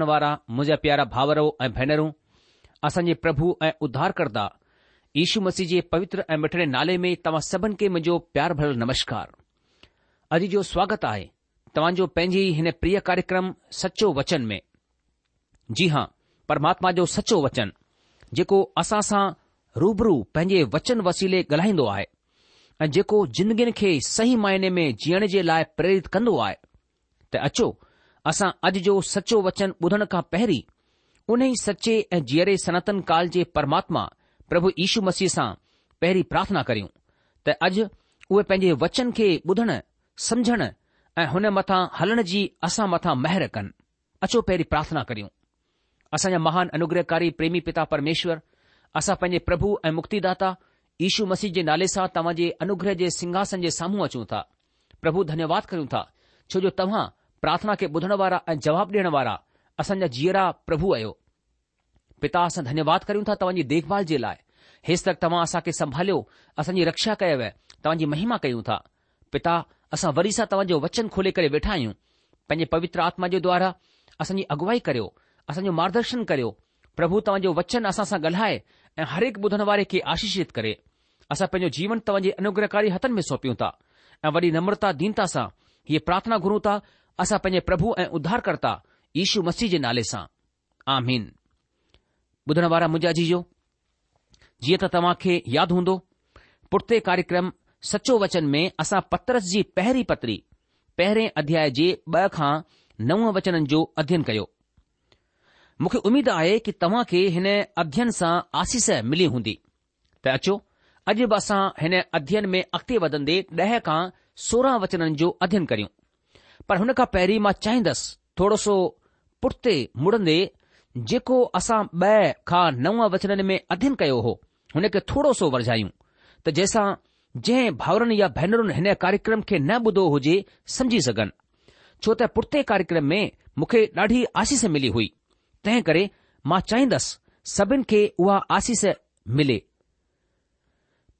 वारा मुंहिंजा प्यारा भावरो ऐं भेनरूं असांजे प्रभु ऐं उद्धार करदा मसीह जे पवित्र ऐं मिठड़े नाले में तव्हां सभिनि खे मुंहिंजो प्यार भरल नमस्कार अॼु जो स्वागत आहे तव्हांजो पंहिंजे हिन प्रिय कार्यक्रम सचो वचन में जी हां परमात्मा जो सचो वचन जेको असां सां रूबरू पंहिंजे वचन वसीले ॻाल्हाईंदो आहे ऐं जेको जिंदगीन खे सही मायने में जीअण जे लाइ प्रेरित कंदो आहे त अचो असां अॼु जो सचो वचन ॿुधण खां पहिरीं उन ई सचे ऐं जीअरे सनातन काल जे परमात्मा प्रभु यीशू मसीह सां पहिरीं प्रार्थना करियूं त अॼु उहे पंहिंजे वचन खे ॿुधण समझण ऐं हुन मथां हलण जी असां मथां महिर कनि अचो पहिरीं प्रार्थना करियूं असांजा महान अनुग्रहकारी प्रेमी पिता परमेश्वर असां पंहिंजे प्रभु ऐं मुक्तिदाता यीशू मसीह जे नाले सां तव्हां जे अनुग्रह जे सिंघासन जे साम्हूं अचूं था प्रभु धन्यवाद कयूं था छो जो तव्हां પ્રાર્થના કે બધણવારા એ જવાબ દેણવારા અસન જીરા પ્રભુ આયો પિતાસ ધન્યવાદ કરું તા તવની દેખભાળ જીલા હેસતક તમ આસા કે સંભાળ્યો અસન જી રક્ષા કયો તાંજી મહિમા કયો તા પિતા આસા વરીસા તવજો વચન ખોલે કરે બેઠા હી પંજી પવિત્ર આત્મા જો દ્વારા અસન જી અગવાઈ કર્યો અસન જો માર્ગદર્શન કર્યો પ્રભુ તવજો વચન આસા સા ગલહાય એ હર એક બધણવારે કે આશીષિત કરે આસા પંજો જીવન તવની અનુગ્રહકારી હતન મે સોપી ઉં તા એ વડી નમ્રતા દિનતા સા યે પ્રાર્થના ગુરુ તા असा पंहिंजे प्रभु ऐं उद्धारकर्ता यशू मसीह जे नाले सां आमीन ॿुधण वारा मुंहिंजा जीजो जीअं त तव्हां खे यादि हूंदो पुठिते कार्यक्रम सचो वचन में असां पत्रस जी पहिरीं पत्री पहिरें अध्याय जे ॿ खां नव वचननि जो अध्ययन कयो मूंखे उमेद आहे कि तव्हां खे हिन अध्ययन सां आसीस मिली हूंदी त अचो अॼु बि असां हिन अध्ययन में अॻिते वधंदे ॾह खां सोरहं वचननि जो अध्ययन करियूं पर हुन खां पहिरीं मां चाहींदसि थोरो सो पुर्ते मुड़ंदे जेको असां ॿ खां नव वचननि में अध्यन कयो हो हुन खे थोरो सो वरझायूं त जंहिंसां जंहिं भाउरनि या भेनरुनि हिन कार्यक्रम खे न ॿुधो हुजे समझी सघन छो त पुर्ते कार्यक्रम में मूंखे ॾाढी आसीस मिली हुई तंहिं करे मां चाहींदुसि सभिनि खे उहा आसीस मिले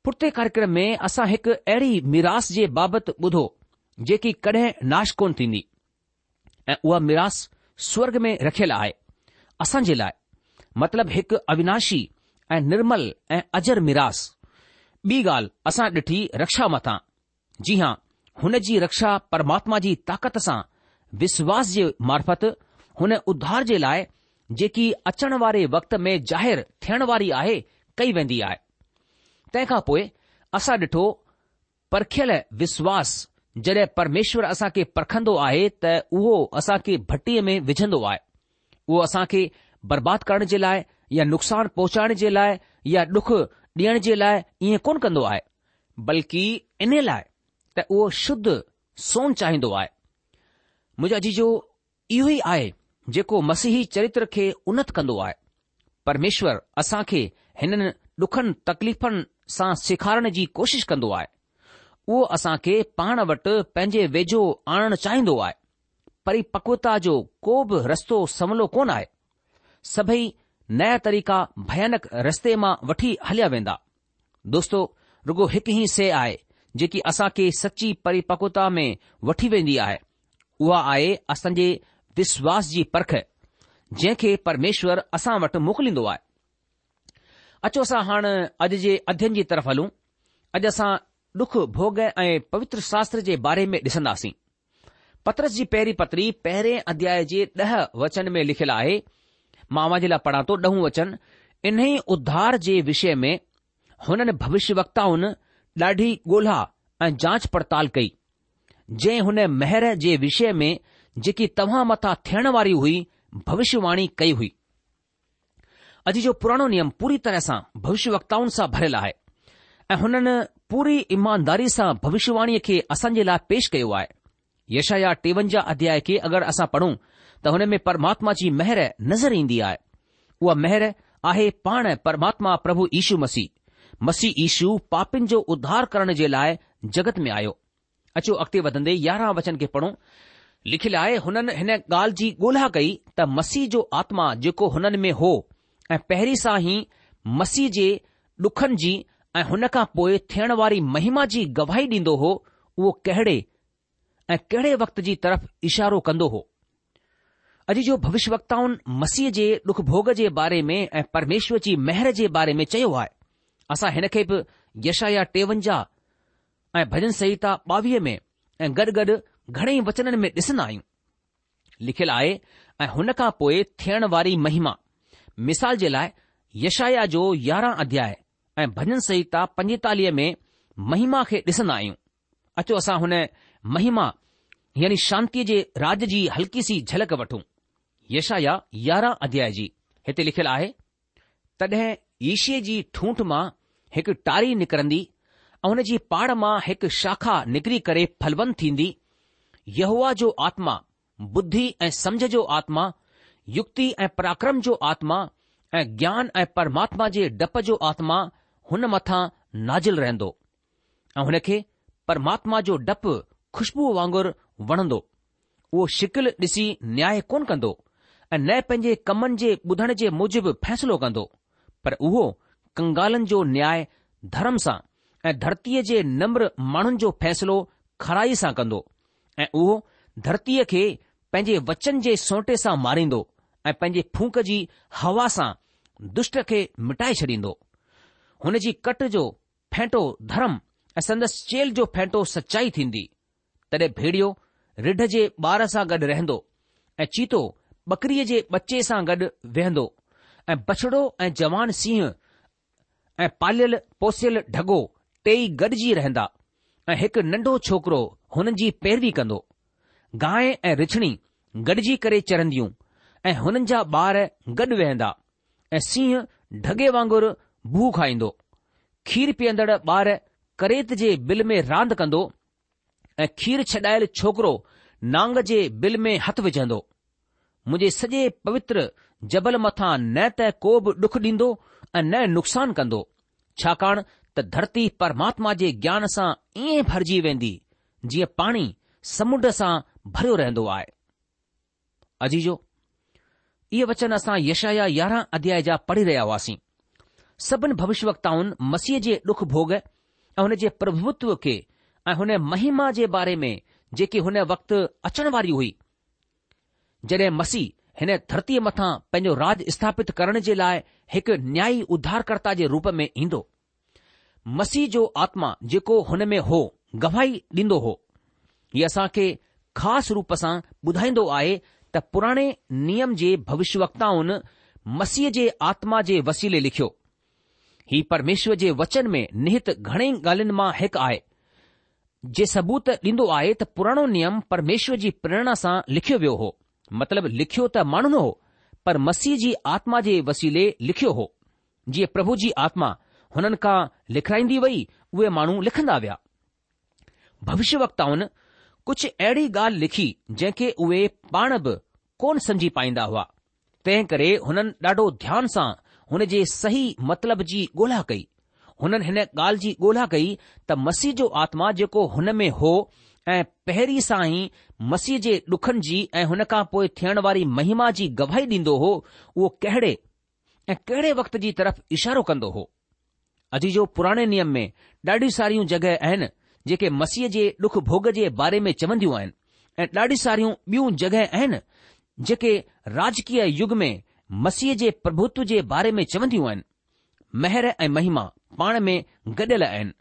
पुर्ते कार्यक्रम में असां हिकु अहिड़ी मीरास जे बाबति ॿुधो जेकी कडहिं नाश कोन थींदी ऐं उहा मिरास स्वर्ग में रखियलु आहे असां जे लाइ मतिलब हिकु अविनाशी ऐं निर्मल ऐं अजर मिरास ॿी ॻाल्हि असां ॾिठी रक्षा मथा जी हां हुन जी रक्षा परमात्मा जी ताक़त सां विश्वास जे मार्फत हुन उद्धार जे लाइ जेकी अचण वारे वक़्त में ज़ाहिर थियण वारी आहे कई वेंदी आहे तंहिंखां पोइ असां ॾिठो परखियल विश्वास जॾहिं परमेश्वर असां खे परखंदो आहे त उहो असां खे भटीअ में विझंदो आहे उहो असां खे बर्बाद करण जे लाइ या नुक़सान पहुचाइण जे लाइ या डुख ॾियण जे लाइ ईअं कोन कंदो आहे बल्कि इन लाइ त उहो शुद्ध सोन चाहींदो आहे मुंहिंजा जीजो इहो ई आहे जेको मसीही चरित्र खे उन्नत कंदो आहे परमेश्वर असां खे हिननि डुखनि तकलीफ़नि सां सेखारण जी कोशिश कंदो आहे उहो असां खे पाण वटि पंहिंजे वेझो आणणु चाहींदो आहे परिपक्वता जो को बि रस्तो सवलो कोन आहे सभई नया तरीक़ा भयानक रस्ते मां वठी हलिया वेंदा दोस्तो रुगो हिकु ई शइ आहे जेकी असां खे सची परिपक्वता में वठी वेंदी आहे उहा आहे असांजे विश्वास जी परख जंहिंखे परमेश्वर असां वटि मोकिलींदो आहे अचो असां हाणे अॼु जे अध्यन जी तरफ़ हलूं अॼु असां ॾुख भोग ऐं पवित्र शास्त्र जे बारे में ॾिसंदासीं पत्रस जी पहिरीं पत्री पहिरें अध्याय जे ॾह वचन में लिखियलु आहे मामा जे लाइ पढ़ा थो ॾहों वचन इन ई उध्धार जे विषय में हुननि भविष्यवताउनि ॾाढी गो॒ला ऐं जांच पड़ताल कई जंहिं हुन महर जे विषय में जेकी तव्हां मथां थियण वारी हुई भविष्यवाणी कई हुई अॼु जो पुराणो नियम पूरी तरह सां भविष्यवक्ताउनि सां भरियलु आहे ऐं हुननि पूरी ईमानदारी सां भ भविष्यवाणीअ खे असांजे लाइ पेश कयो आहे यश टेवंजाह अध्याय खे अगरि असां पढ़ूं त हुन में परमात्मा जी मेहर नज़र ईंदी आहे उहा मेहर आहे पाण परमात्मा प्रभु ईशू मसीह मसीह यीशू पापिन जो उद्धार करण जे लाइ जगत में आयो अचो अॻिते वधंदे यारहं वचन खे पढ़ूं लिखियलु आहे हुननि हिन ॻाल्हि जी ॻोल्हा कई त मसीह जो आत्मा जेको हुननि में हो ऐं पहिरीं सां ई मसीह जे डुखनि जी ऐं हुन खां पोइ थियणु वारी महिमा जी गवाही ॾींदो हो उहो कहिड़े ऐं कहिड़े वक़्त जी तर्फ़ इशारो कंदो हो अॼु जो भविष्य मसीह जे ॾुखभोग जे बारे में ऐं परमेश्वर जी महर जे बारे में चयो आहे असां हिन खे बि यशया टेवंजाह ऐं भजन संहिता ॿावीह में ऐं गॾु गॾु घणेई वचननि में ॾिसंदा आहियूं लिखियलु आहे ऐं हुन खां पोइ थियणु वारी महिमा मिसाल जे लाइ जो यारहं अध्याय ऐं भजन सहिता पंजतालीह में महिमा खे ॾिसन्दा आहियूं अचो असां हुन महिमा यानी शांतीअ जे राज जी हल्की सी झलक वठूं यशाया यारहं अध्याय जी हिते लिखियलु आहे तॾहिं ईशीअ जी ठूठ मां हिकु टारी निकरंदी ऐं हुन जी पाढ़ मां हिकु शाखा निकिरी करे फलवंद थींदी यहूआ जो आत्मा बुद्धी ऐं समुझ जो आत्मा युक्ति ऐं पराक्रम जो आत्मा ऐं ज्ञान ऐं परमात्मा जे डप जो आत्मा हुन मथां नाज़िल रहंदो ऐं हुन खे परमात्मा जो डपु खुशबू वांगुरु वणंदो उहो शिकिल ॾिसी न्याय कोन कंदो ऐं नए पंहिंजे कमनि जे ॿुधण जे मुजिबि फ़ैसिलो कंदो पर उहो कंगालनि जो न्याय धर्म सां ऐं धरतीअ जे नम्र माण्हुनि जो फ़ैसिलो खराईअ सां कंदो ऐं उहो धरतीअ खे पंहिंजे वचन जे सोटे सां मारींदो ऐं पंहिंजे फूक जी हवा सां दुष्ट खे मिटाए छॾींदो हुन जी कट जो फेंटो धर्म ऐं संदसि चेल जो फेंटो सचाई थींदी तॾहिं भेड़ियो रिढ जे ॿार सां गॾु रहंदो ऐं चीतो बकरीअ जे बचे सां गॾु वेहंदो ऐं बछड़ो ऐं जवान सिंह ऐं पालियल पोसियल ढगो टेई गॾिजी रहंदा ऐं हिकु नंढो छोकिरो हुननि जी पैरवी कंदो गांइ ऐं रिछणी गॾिजी करे चढ़ंदियूं ऐं हुननि जा ॿार गॾु वेहंदा ऐं सिंह ढगे वांगुरु बू खाईंदो खीर पीअंदड़ ॿार करेत जे बिल में रांदि कंदो ऐं खीर छॾायल छोकिरो नांग जे बिल में हथु विझंदो मुंहिंजे सॼे पवित्र जबल मथां न त को बि डुख ॾींदो ऐं न नुक़सान कंदो छाकाणि त धरती परमात्मा जे ज्ञान सां ईअं भरिजी वेंदी जीअं पाणी समुंड सां भरियो रहंदो आहे अजीजो इहे वचन असां यश यारहं अध्याय जा पढ़ी रहिया हुआसीं सभिनी भविष्य वक्ताउनि मसीह जे डुख भोग ऐं हुन जे प्रभुत्व खे ऐं हुन महिमा जे बारे में जेके हुन वक़्तु अचणु वारी हुई जॾहिं मसीह हिन धरतीअ मथां पंहिंजो राज स्थापित करण जे लाइ हिकु न्यायी उधारकर्ता जे रूप में ईंदो मसीह जो आत्मा जेको हुन में हो गवाही ॾींदो हो इहे असां ख़ासि रूप सां ॿुधाईंदो आहे त पुराणे नियम जे भविष्य मसीह जे आत्मा जे वसीले लिखियो ही परमेश्वर जे वचन में निहित घणेई ॻाल्हियुनि मां हिकु आहे जे सबूत ॾींदो आहे त पुराणो नियम परमेश्वर जी प्रेरणा सां लिखियो वियो हो मतिलब लिखियो त माण्हू हो पर मसीह जी आत्मा जे वसीले लिखियो हो जीअं प्रभु जी आत्मा हुननि खां लिखाईंदी वई उहे माण्हू लिखंदा विया भविष्य वक्ताउनि कुझु अहिड़ी ॻाल्हि लिखी जंहिंखे उहे पाण बि कोन सम्झी पाईंदा हुआ तंहिं करे हुननि ॾाढो ध्यान सां हुन जे सही मतिलब जी ॻोल्हा कई हुननि हिन ॻाल्हि जी ॻोल्हा कई त मसीह जो आत्मा जेको हुन में हो ऐं पहिरीं सां ई मसीह जे ॾुखनि जी ऐं हुन खां पोइ थियण वारी महिमा जी गवाही ॾींदो हो उहो कहिड़े ऐं कहिड़े वक़्त जी तरफ़ इशारो कंदो हो अॼु जो पुराणे नियम में ॾाढी सारियूं जॻहि आहिनि जेके मसीह जे ॾुख भोॻ जे बारे में चवंदियूं आहिनि ऐं ॾाढी सारियूं ॿियूं जॻहि आहिनि जेके राजकीय युग में मसीह जे प्रभुत्व जे बारे में चवंदियूं आहिनि महर ऐं महिमा पाण में गॾियल आहिनि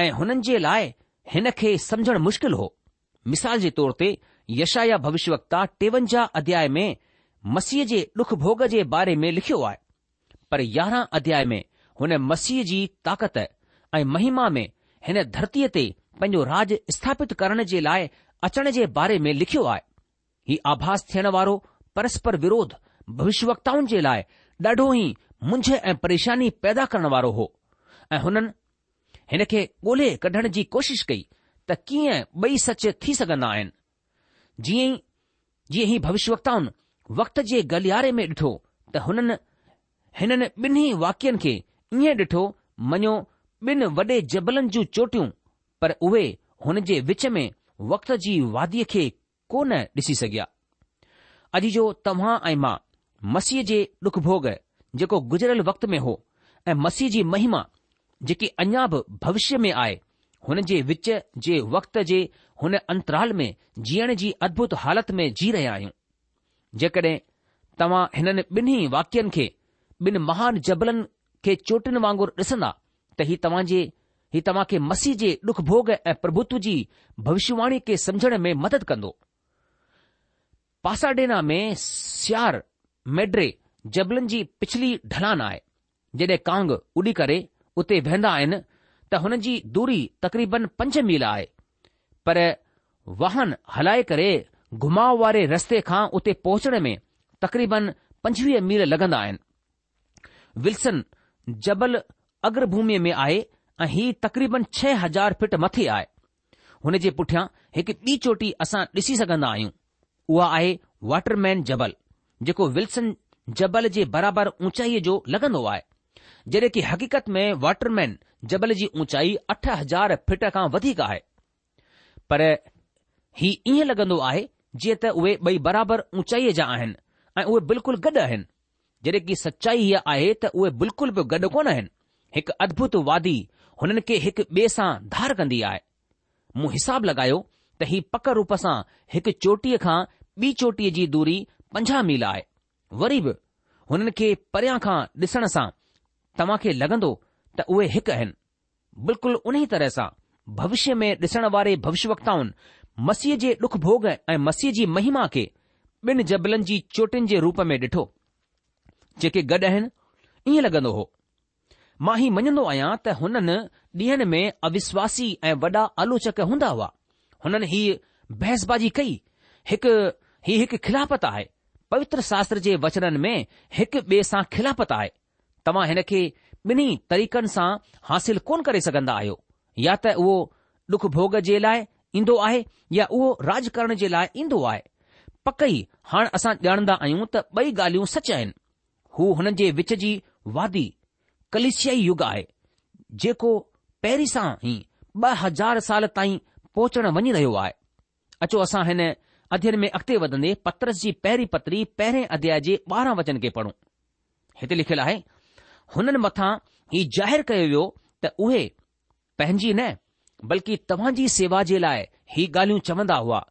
ऐं हुननि जे लाइ हिन खे समझणु मुश्किल हो मिसाल जे तौर ते यशा भविष्यवक्ता टेवंजाह अध्याय में मसीह जे ॾुख भोग जे बारे में लिखियो आहे पर यारहं अध्याय में हुन मसीह जी ताक़त ऐं महिमा में हिन धरतीअ ते पंहिंजो राज स्थापित करण जे लाइ अचण जे बारे में लिखियो आहे हीउ आभास थियण वारो परस्पर विरोध भविष्यवताउनि जे लाइ ॾाढो ई मुंझ ऐं परेशानी पैदा करण वारो हो ऐं हुननि हिन खे ॻोल्हे कढण जी कोशिश कई त कीअं ॿई सच थी सघंदा आहिनि जीअं ई जीअं ई भविष्यवक्ताउनि वक़्त जे गलियारे में ॾिठो त हुननि हिननि ॿिन्ही वाक्यनि खे ईअं ॾिठो मञियो ॿिन वॾे जबलनि जूं चोटियूं पर उहे हुन जे विच में वक्त जी वादीअ खे कोन ॾिसी सघिया अॼु जो तव्हां ऐं मां मसीह जे डुख भोग जेको गुज़रियल वक़्त में हो ऐं मसीह जी महिमा जेकी अञा बि भविष्य में आहे हुन जे विच जे वक़्त जे हुन अंतराल में जीअण जी अद्भुत हालत में जी रहिया आहियूं जेकॾहिं तव्हां हिननि ॿिन्ही वाक्यनि खे ॿिनि महान जबलनि खे चोटियुनि वांगुरु ॾिसंदा त हीउ जे ही तव्हां खे मसीह जे डुखभ भोग ऐं प्रभुत्व जी भविष्यवाणी खे समझण में मदद कंदो पासाडेना में मेड्रे जबलनि जी पिछली ढलान आहे जॾहिं कांग उॾी करे उते वेहंदा आहिनि त हुन जी दूरी तक़रीबन पंज मील आहे पर वाहन हलाए करे घुमाव वारे रस्ते खां उते पहुचण में तक़रीबन पंजवीह मील लॻंदा आहिनि विल्सन जबल अग्र भूमी में आहे ऐं ही तक़रीबन छह हज़ार फुट मथे आहे हुन जे पुठियां हिकु ॿी चोटी असां ॾिसी सघंदा आहियूं उहा आहे वाटरमैन जबल जेको विल्सन जबल जे बराबर ऊचाईअ जो लॻंदो आहे जॾहिं की हक़ीक़त में वॉटरमैन जबल जी ऊचाई अठ हज़ार फिट खां वधीक आहे पर ही ईअं लॻंदो आहे जीअं त उहे ॿई बराबर ऊचाईअ जा आहिनि ऐं उहे बिल्कुलु गॾु आहिनि जॾहिं की सच्चाई हीअ आहे त उहे बिल्कुल बि गॾु कोन आहिनि हिकु अदभुत वादी हुननि खे हिकु ॿिए सां धार कंदी आहे मूं हिसाब लॻायो त ही पक रूप सां हिकु चोटीअ खां ॿी चोटीअ जी दूरी पंजाह मील आहे वरी बि हुननि खे परियां खां ॾिसण सां तव्हां खे लॻंदो त उहे हिकु आहिनि बिल्कुलु उन ई तरह सां भविष्य में ॾिसण वारे भविष्य वक्ताउनि मसीह जे ॾुख भोग ऐं मसीह जी महिमा खे ॿिनि जबलनि जी चोटियुनि जे रूप में ॾिठो जेके गॾु आहिनि ईअं लॻंदो हो मां ही मञंदो आहियां त हुननि ॾींहनि में अविश्वासी ऐं वॾा आलोचक हूंदा हुआ हुननि हीअ बहसबाजी कई हिकु हीउ हिकु खिलापत आहे पवित्र शास्त्र जे वचननि में हिकु ॿिए सां खिलाफ़त आहे तव्हां हिन खे ॿिन्ही तरीक़नि सां हासिल कोन करे सघंदा आहियो या त उहो भोग जे लाइ ईंदो आहे या उहो राज करण जे लाइ ईंदो आहे पकई हाणे असां ॼाणंदा आहियूं त ॿई ॻाल्हियूं सच आहिनि हू हुननि जे विच जी वादी कलिशियाई युग आहे जेको पहिरीं सां ई ॿ हज़ार साल ताईं पहुचण वञी रहियो आहे अचो असां हिन અધ્યાય મે અખતે વદને પત્રસજી પહેરી પતરી પહેરે અધ્યાય 12 वचन કે પઢું હિતે લખેલા હે હનન મથા ઈ જાહેર કયો તો ઓહે પંજી ન બલકી તવાજી સેવાજે લાય હી ગાલ્યું ચવંદા હુઆ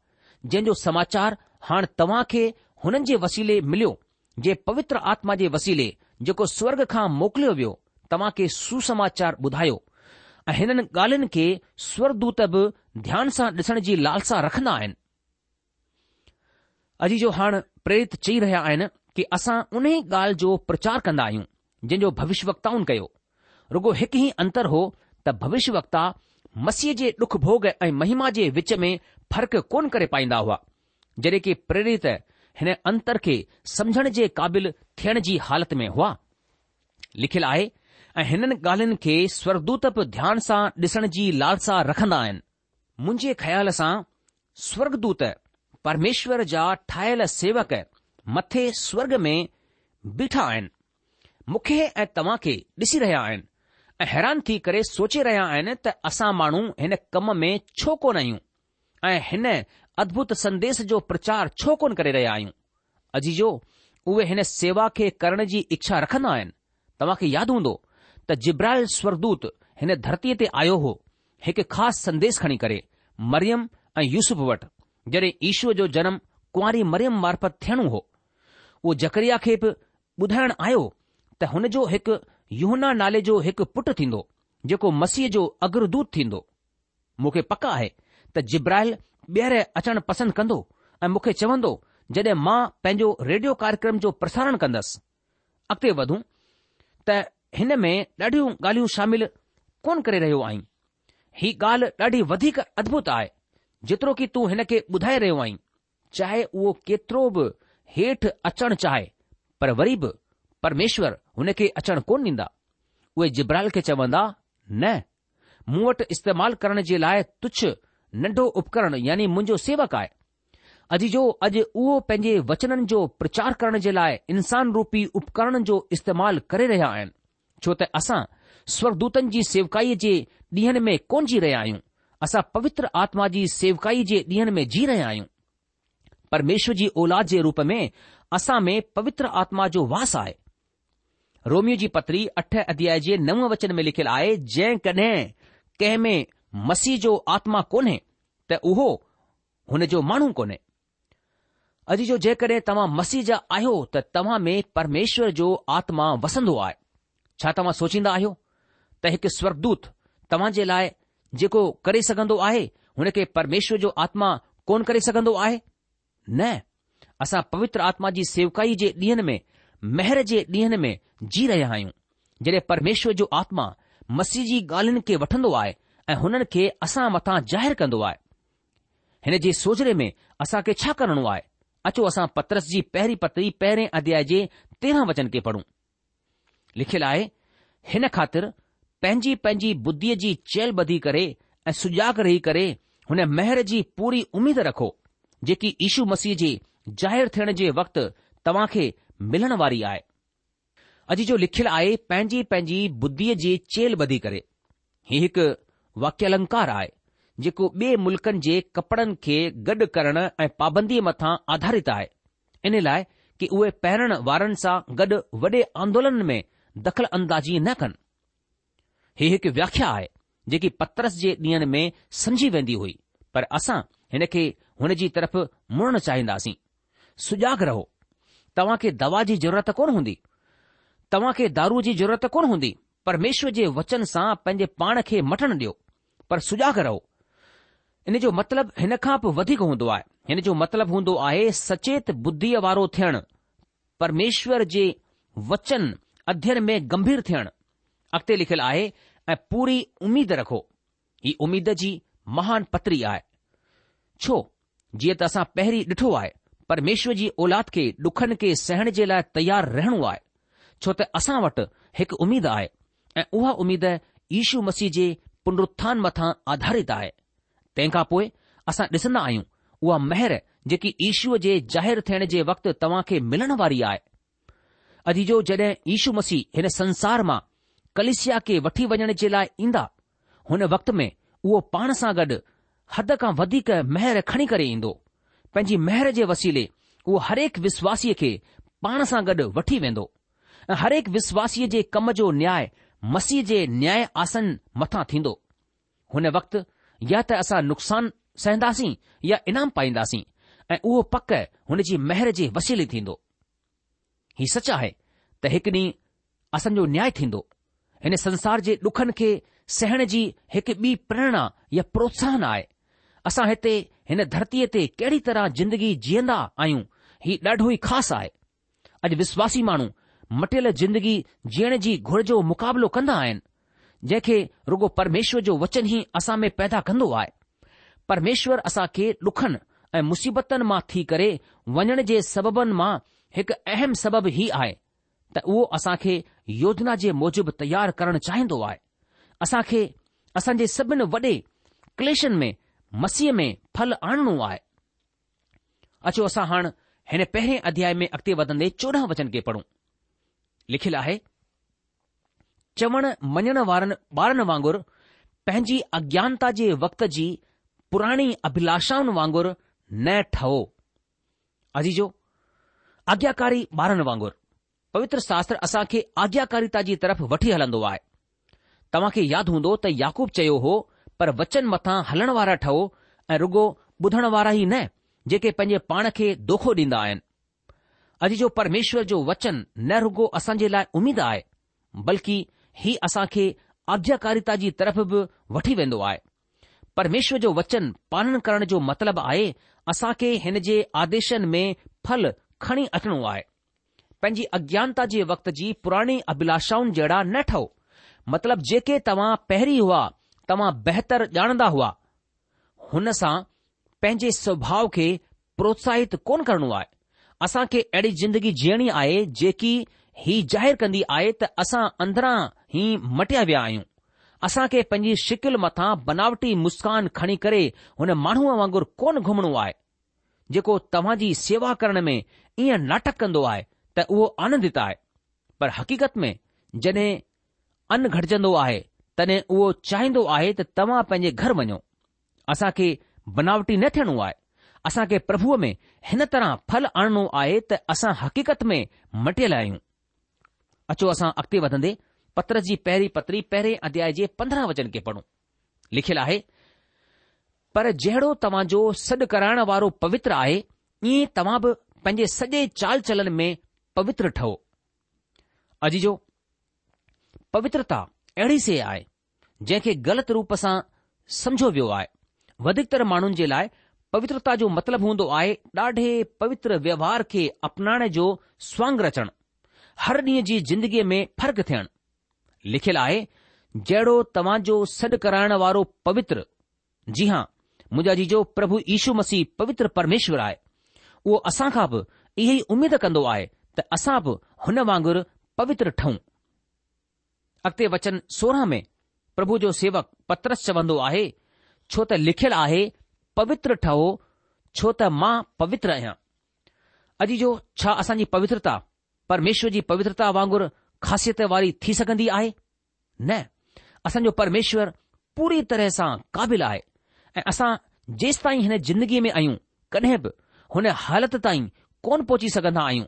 જે જો સમાચાર હણ તવાકે હનન જે વસીલે મિલ્યો જે પવિત્ર આત્મા જે વસીલે જોકો સ્વર્ગખા મોકલેવ્યો તવાકે સુ સમાચાર બુધાયો અ હનન ગાલન કે સ્વરદૂતબ ધ્યાન સા દસણ જી લાલસા રખના હે अॼु जो हाणे प्रेरित चई रहिया आहिनि कि असां उन ई ॻाल्हि जो प्रचार कंदा आहियूं जंहिंजो वक्ताउनि कयो रुगो हिकु ई अंतर हो त भविष्य वक्ता मसीह जे डुख भोग ऐं महिमा जे विच में फ़र्क़ु कोन करे पाईंदा हुआ जॾहिं कि प्रेरित हिन अंतर खे समझण जे क़ाबिल थियण जी हालति में हुआ लिखियलु आहे ऐं हिननि ॻाल्हियुनि खे स्वर्गदूत बि ध्यान सां ॾिसण जी लालसा रखंदा आहिनि मुंहिंजे ख़्याल सां स्वर्गदूत परमेश्वर जा ठाहियल सेवक मथे स्वर्ग में बीठा आहिनि मूंखे ऐं तव्हां खे ॾिसी रहिया आहिनि ऐं हैरान थी करे सोचे रहिया आहिनि त असां माण्हू हिन कम में छो कोन आहियूं ऐं हिन अद्भुत संदेश जो प्रचार छो कोन करे रहिया आहियूं अजीजो उहे हिन सेवा खे करण जी इच्छा रखंदा आहिनि खे यादि हूंदो त जिब्राइल स्वरदूत हिन धरतीअ ते आयो हो हिकु ख़ासि संदेश खणी करे मरियम ऐं यूसुफ वटि जॾहिं ईश्वर जो जनमु कुंवारी मरियम मार्फत थियणो हो उहो जकरिया खे बि ॿुधाइण आयो त हुन जो हिकु युहना नाले जो हिकु पुटु थींदो जेको मसीह जो अग्रदूत थींदो मूंखे पक आहे त जिब्राहिल ॿीहर अचणु पसंदि कंदो ऐं मूंखे चवंदो जॾहिं मां पंहिंजो रेडियो कार्यक्रम जो प्रसारण कंदसि अॻिते वधूं त हिन में ॾाढियूं ॻाल्हियूं शामिल कोन करे रहियो आहीं ही ॻाल्हि ॾाढी वधीक अद्भुत आहे जेतिरो की तूं हिन खे ॿुधाए रहियो आहीं चाहे उहो केतिरो बि हेठि अचण चाहे पर वरी बि परमेश्वर हुन खे अचणु कोन ॾींदा उहे जिब्राल खे चवंदा न मूं वटि इस्तेमालु करण जे लाइ तुछ नन्ढो उपकरण यानी मुंहिंजो सेवक आहे अॼु जो अॼु उहो पंहिंजे वचननि जो प्रचार करण जे लाइ इंसान रूपी उपकरणनि जो इस्तेमालु करे रहिया आहिनि छो त असां स्वरदूतनि जी सेवकाईअ जे ॾींहंनि में कोन जी रहिया आहियूं असां पवित्र आत्मा जी सेवकाई जे ॾींहनि में जी रहिया आहियूं परमेश्वर जी औलाद जे रूप में असां में पवित्र आत्मा जो वास आहे रोमियो जी पत्री अठ अध्याय जे नव वचन में लिखियलु आहे जंहिं कॾहिं कंहिं में मसीह जो आत्मा कोन्हे त उहो हुन जो माण्हू कोन्हे अॼु जो जेकॾहिं तव्हां मसीह जा आहियो त तव्हां में परमेश्वर जो आत्मा वसंदो आहे छा तव्हां सोचींदा आहियो त हिकु स्वर्गदूत तव्हां जे लाइ जेको करे सघंदो आहे हुन खे परमेश्वर जो आत्मा कोन करे सघंदो आहे न असां पवित्र आत्मा जी सेवकाई जे ॾींहनि में महर जे ॾींहनि में जी रहिया आहियूं जॾहिं परमेश्वर जो आत्मा मसीह जी ॻाल्हियुनि खे वठंदो आहे ऐं हुननि खे असां मथां ज़ाहिरु कंदो आहे हिन जे सोजरे में असांखे छा करणो आहे अचो असां पत्रस जी पहिरीं पतिरी पहिरें अध्याय जे तेरहं वचन खे पढ़ूं लिखियलु आहे हिन ख़ातिर पंहिंजी पंहिंजी बुद्धीअ जी चेल ॿधी करे ऐं सुजाॻ रही करे हुन मेहर जी पूरी उमेद रखो जेकी ईशू मसीह जे ज़ाहिरु थियण जे वक़्ति तव्हां खे मिलण वारी आहे अॼु जो लिखियलु आहे पंहिंजी पंहिंजी बुद्धीअ जी चेल ॿधी करे ही हिकु वाक्यलंकार आहे जेको ॿिए मुल्क़नि जे कपड़न खे गॾु करणु ऐं पाबंदीअ मथां आधारित आहे इन लाइ कि उहे पैरण वारनि सां गॾु वॾे आंदोलन में दख़ल अंदाज़ी न कनि हे हिकु व्याख्या आहे जेकी पतरस जे ॾींहनि में सम्झी वेंदी हुई पर असां हिन खे हुन जी तरफ़ मुड़न चाहींदासीं सुजाग रहो तव्हां खे दवा जी ज़रूरत कोन हूंदी तव्हां खे दारू जी ज़रूरत कोन हूंदी परमेश्वर जे वचन सां पंहिंजे पाण खे मटण ॾियो पर सुजाग रहो इन जो मतिलबु हिन खां बि वधीक हूंदो आहे हिन जो मतिलबु हूंदो आहे सचेत बुद्धीअ वारो थियणु परमेश्वर जे वचन अध्यन में गंभीर थियणु अॻिते लिखियलु आहे ऐं पूरी उमीद रखो ही उमीद जी महान पत्री आहे छो जीअं त असां पहिरीं ॾिठो आहे परमेश्वर जी औलाद खे ॾुखनि खे सहण जे लाइ तयारु रहणो आहे छो त असां वटि हिकु उमीद आहे ऐं उहा उमीद यीशू मसीह जे पुनरुत्थान मथां आधारित आहे तंहिंखां पोइ असां ॾिसंदा आहियूं उहा महर जेकी ईशूअ जे ज़ाहिरु थियण जे वक़्तु तव्हां खे मिलण वारी आहे अॼु जो जॾहिं यीशू मसीह हिन संसार मां कलिसिया खे वठी वञण जे लाइ ईंदा हुन वक़्त में उहो पाण सां गॾु हद खां वधीक महर खणी करे ईंदो पंहिंजी मेहर जे वसीले उहो हरेक विश्वासीअ खे पाण सां गॾु वठी वेंदो ऐं हरेक विश्वासीअ जे कम जो न्याय मसीह जे न्याय आसन मथां थींदो हुन वक़्तु या त असां नुक़सान सहंदासीं या ईनाम पाईंदासीं ऐं उहो पक हुन जी मेहर जे वसीले थींदो ही सच आहे त हिकु डींहुं असांजो न्याय थींदो हिन संसार जे ॾुखनि खे सहण जी हिकु ॿी प्रेरणा या प्रोत्साहन आहे असां हिते हिन धरतीअ ते कहिड़ी तरह जिंदगी जीअंदा आहियूं ही ॾाढो ई ख़ासि आहे अॼु विश्वासी माण्हू मटियल जिंदगी जीअण जी घुर जो मुक़ाबिलो कंदा आहिनि जंहिंखे रुगो परमेश्वर जो वचन ई असां में पैदा कंदो आहे परमेश्वर असां खे ॾुखनि ऐं मुसीबतनि मां थी करे वञण जे सबबनि मां हिकु अहम सबबु ई आहे त उहो असां खे योजना जे मूजिबि तयार करणु चाहींदो आहे असां खे असांजे सभिनि वॾे क्लेशनि में मसीह में फल आणणो आहे अचो असां हाणे हिन पहिरें अध्याय में अॻिते वधंदे चोॾहं वचन खे पढ़ूं लिखियलु आहे चवण मञण वारनि ॿारनि वांगुरु पंहिंजी अज्ञानता जे वक़्त जी पुराणी अभिलाषाउनि वांगुरु न ठहो अजीजो आज्ञाकारी ॿारनि वांगुरु पवित्र शास्त्र असां खे आज्ञाकारिता जी तरफ़ वठी हलंदो आहे तव्हां खे यादि हूंदो त याकूब चयो हो पर वचन मथां हलण वारा ठहो ऐं रुगो ॿुधण वारा ई न जेके पंहिंजे पाण खे दोखो ॾीन्दा आहिनि अॼु जो परमेश्वर जो वचन न रुगो असांजे लाइ उमेदु आहे बल्कि हीउ असां खे आज्ञाकारिता जी तरफ़ बि वठी वेंदो आहे परमेश्वर जो वचन पालन करण जो मतिलबु आहे असां खे हिन जे आदेशनि में फल खणी अचणो आहे पंहिंजी अज्ञानता जे वक़्त जी पुराणी अभिलाषाउनि जहिड़ा न ठहो मतिलब जेके तव्हां पहिरीं हुआ तव्हां बहितर ॼाणंदा हुआ हुन सां पंहिंजे स्वभाव खे प्रोत्साहित कोन करणो आहे असां खे अहिड़ी ज़िंदगी जीअणी आहे जेकी ही ज़ाहिरु कंदी आहे त असां अंदरां ई मटिया विया आहियूं असां खे पंहिंजी शिकिल मथां बनावटी मुस्कान खणी करे हुन माण्हूअ वांगुरु कोन घुमणो आहे जेको तव्हां जी सेवा करण में ईअं नाटक कंदो आहे त उहो आनंदित आहे पर हक़ीक़त में जॾहिं अन घटिजंदो आहे तॾहिं उहो चाहींदो आहे त तव्हां पंहिंजे घर वञो असांखे बनावटी न थियणो आहे असांखे प्रभुअ में हिन तरह फल आणणो आहे त असां हक़ीक़त में मटियल आहियूं अचो असां अॻिते वधंदे पत्र जी पहिरीं पत्री पहिरें अध्याय जे पंद्रहं वचन खे पढ़ूं लिखियलु आहे पर जहिड़ो तव्हांजो सॾु कराइण वारो पवित्र आहे ईअं तव्हां बि पंहिंजे सॼे चाल चलन में पवित्र ठहो अजीजो पवित्रता अहिड़ी शइ आहे जंहिंखे ग़लति रूप सां समुझो वियो आहे वधीकतर माण्हुनि जे लाइ पवित्रता जो मतिलबु हूंदो आहे ॾाढे पवित्र व्यवहार खे अपनाइण जो स्वाग रचणु हर ॾींहं जी ज़िंदगीअ में फ़र्क़ु थियणु लिखियलु आहे जहिड़ो तव्हांजो सॾु कराइण वारो पवित्र जी हां मुंहिंजा जीजो प्रभु ईशू मसीह पवित्र परमेश्वर आहे उहो असां खां बि इहो ई उमेदु कंदो आहे त असां बि हुन वांगुरु पवित्र ठहूं अॻिते वचन सोरहं में प्रभु जो सेवक पत्रस चवंदो आहे छो त लिखियलु आहे पवित्र ठहो छो त मां पवित्र आहियां अॼु जो छा असांजी पवित्रता परमेश्वर जी पवित्रता वांगुरु ख़ासियत वारी थी सघंदी आहे न असांजो परमेश्वर पूरी तरह सां क़ाबिल आहे ऐं असां जेसि ताईं हिन जिंदगीअ में आहियूं कॾहिं बि हुन हालत ताईं कोन पहुची सघंदा आहियूं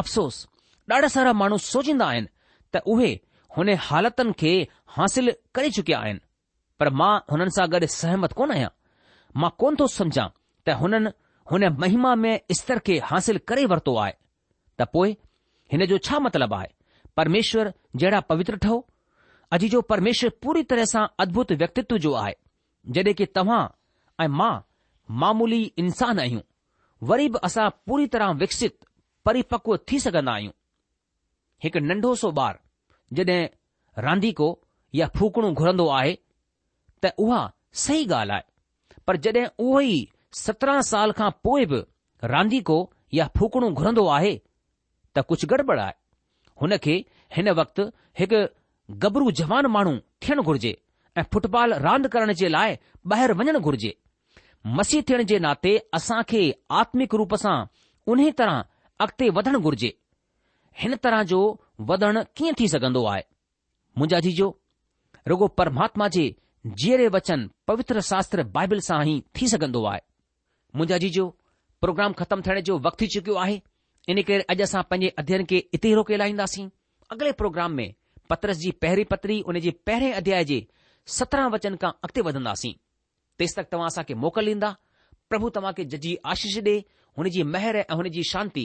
अफ़सोस ॾाढा सारा माण्हू सोचींदा आहिनि त उहे हुन हालतनि खे हासिल करे चुकिया आहिनि पर मां हुननि सां गॾु सहमत कोन आहियां मां कोन थो समझां त हुननि हुन महिमा में स्तर खे हासिल करे वरितो आहे त पोइ हिन जो छा मतिलबु आहे परमेश्वर जहिड़ा पवित्र ठहो अॼु जो परमेश्वर पूरी तरह सां अदभुत व्यक्तित्व जो आहे जॾहिं कि तव्हां ऐं मां मामूली इंसान आहियूं वरी बि असां पूरी तरह विकसित परिपक्व थी सघंदा आहियूं हिकु नंढो सो ॿार जॾहिं रांदीको या फूकणो घुरंदो आहे त उहा सही ॻाल्हि आहे पर जॾहिं उहो ई सत्रहं साल खां पोइ बि रांदीको या फूकणो घुरंदो आहे त कुझु गड़बड़ आहे हुन खे हिन वक़्तु हिकु गबरू जवान माण्हू थियणु घुर्जे ऐं फुटबॉल रांदि करण जे लाइ ॿाहिरि वञणु घुर्जे मसीह थियण जे नाते असां खे आत्मिक रूप सां उन तरह अॻिते वधणु घुर्जे हिन तरह जो वधणु कीअं थी सघंदो आहे मुंहिंजा जीजो रुगो परमात्मा जे जीअरे वचन पवित्र शास्त्र बाइबल सां ई थी सघंदो आहे मुंहिंजा जीजो प्रोग्राम ख़तमु थियण जो वक़्तु थी चुकियो आहे इन करे अॼु असां पंहिंजे अध्ययन खे इते ई रोके लाहींदासीं अॻिले प्रोग्राम में पत्रस जी पहिरीं पत्री उन जे पहिरें अध्याय जे सत्रहं वचन खां अॻिते वधंदासीं तेसि तक तव्हां असांखे मोकल ॾींदा प्रभु तव्हां खे जजी आशीष ॾे हुन जी महिर ऐं हुन जी शांती